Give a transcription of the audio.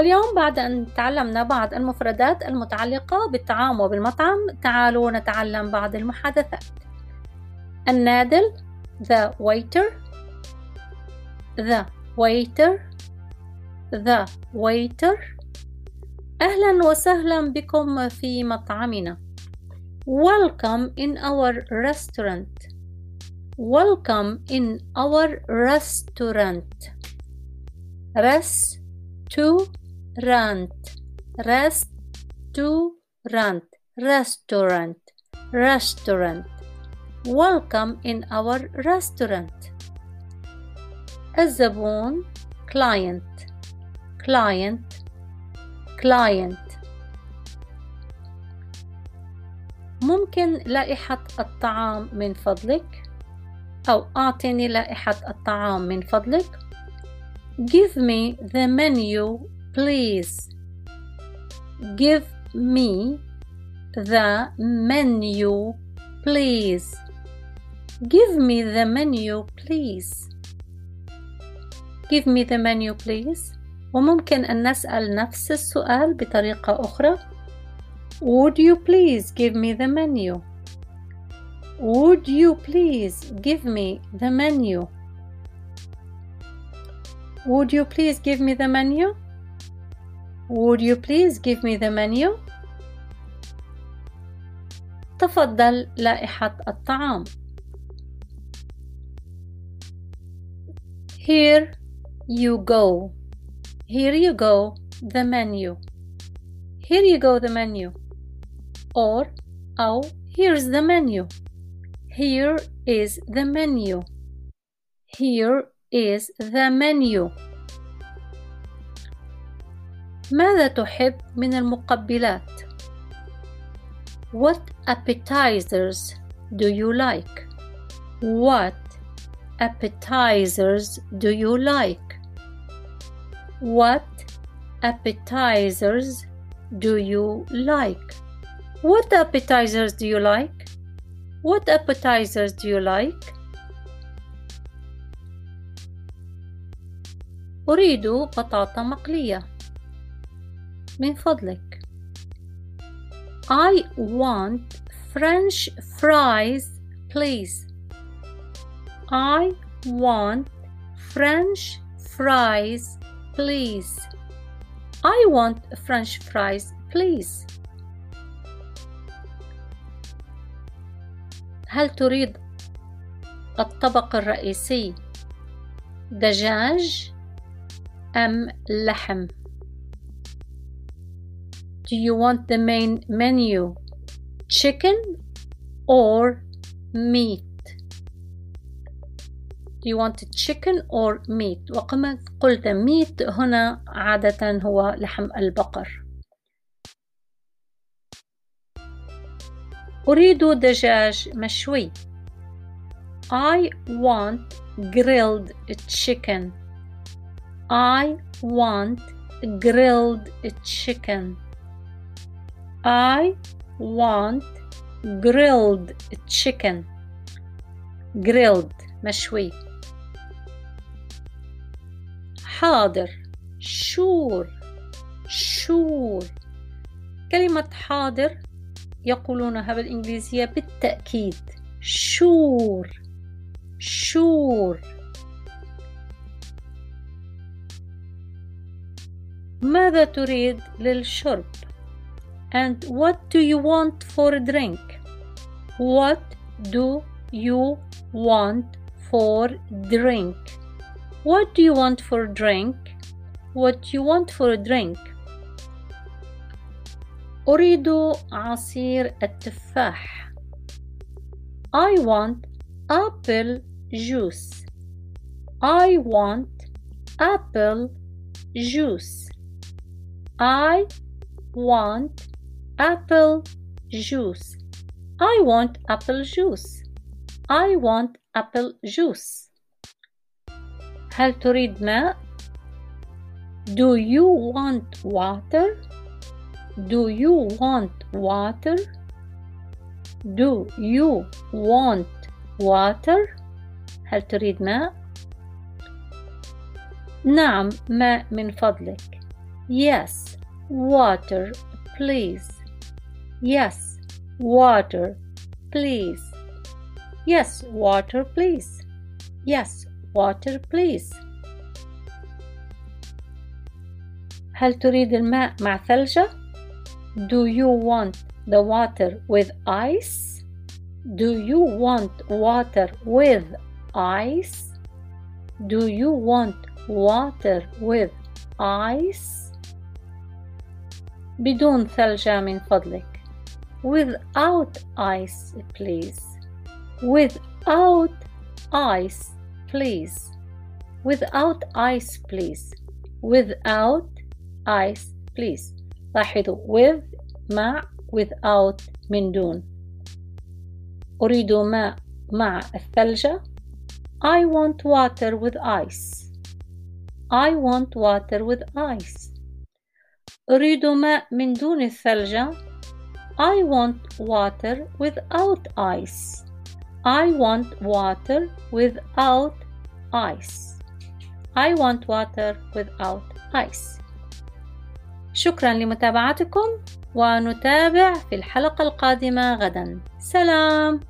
واليوم بعد أن تعلمنا بعض المفردات المتعلقة بالطعام وبالمطعم تعالوا نتعلم بعض المحادثات. النادل the waiter the waiter the waiter. أهلا وسهلا بكم في مطعمنا. Welcome in our restaurant. Welcome in our restaurant. Restaurant. Restaurant Restaurant Restaurant Welcome in our restaurant الزبون client client client ممكن لائحة الطعام من فضلك أو أعطني لائحة الطعام من فضلك Give me the menu please Give me the menu please Give me the menu please Give me the menu please وممكن أن نسأل نفس السؤال بطريقة أخرى Would you please give me the menu? Would you please give me the menu? Would you please give me the menu? Would you please give me the menu? تفضل لائحة الطعام. Here you go. Here you go the menu. Here you go the menu. Or أو here's the menu. Here is the menu. Here is the menu. ماذا تحب من المقبلات؟ What appetizers do you like? What appetizers do you like? What appetizers do you like? What appetizers do you like? What appetizers do you like? أريد بطاطا مقلية من فضلك I want French fries please I want French fries please I want French fries please هل تريد الطبق الرئيسي دجاج أم لحم Do you want the main menu chicken or meat Do you want chicken or meat وكما قلت meat هنا عادة هو لحم البقر أريد دجاج مشوي I want grilled chicken I want grilled chicken I want grilled chicken. Grilled مشوي. حاضر. sure sure كلمة حاضر يقولونها بالإنجليزية بالتأكيد. sure sure ماذا تريد للشرب؟ and what do you want for a drink what do you want for drink what do you want for drink what do you want for a drink أريد عصير التفاح I want apple juice I want apple juice I want apple juice I want apple juice I want apple juice هل تريد ماء؟ Do you want water? Do you want water? Do you want water? هل تريد ماء؟ نعم ماء من فضلك. Yes, water, please. Yes, water, please. Yes, water, please. Yes, water, please. هل تريد الماء مع ثلجة؟ Do you want the water with ice? Do you want water with ice? Do you want water with ice? بدون ثلجة من فضلك. Without ice, please. Without ice, please. Without ice, please. Without ice, please. لاحظوا with مع without من دون. أريد ماء مع الثلجة. I want water with ice. I want water with ice. أريد ماء من دون الثلجة. I want water without ice. I want water without ice. I want water without ice. شكرا لمتابعتكم ونتابع في الحلقة القادمة غدا. سلام.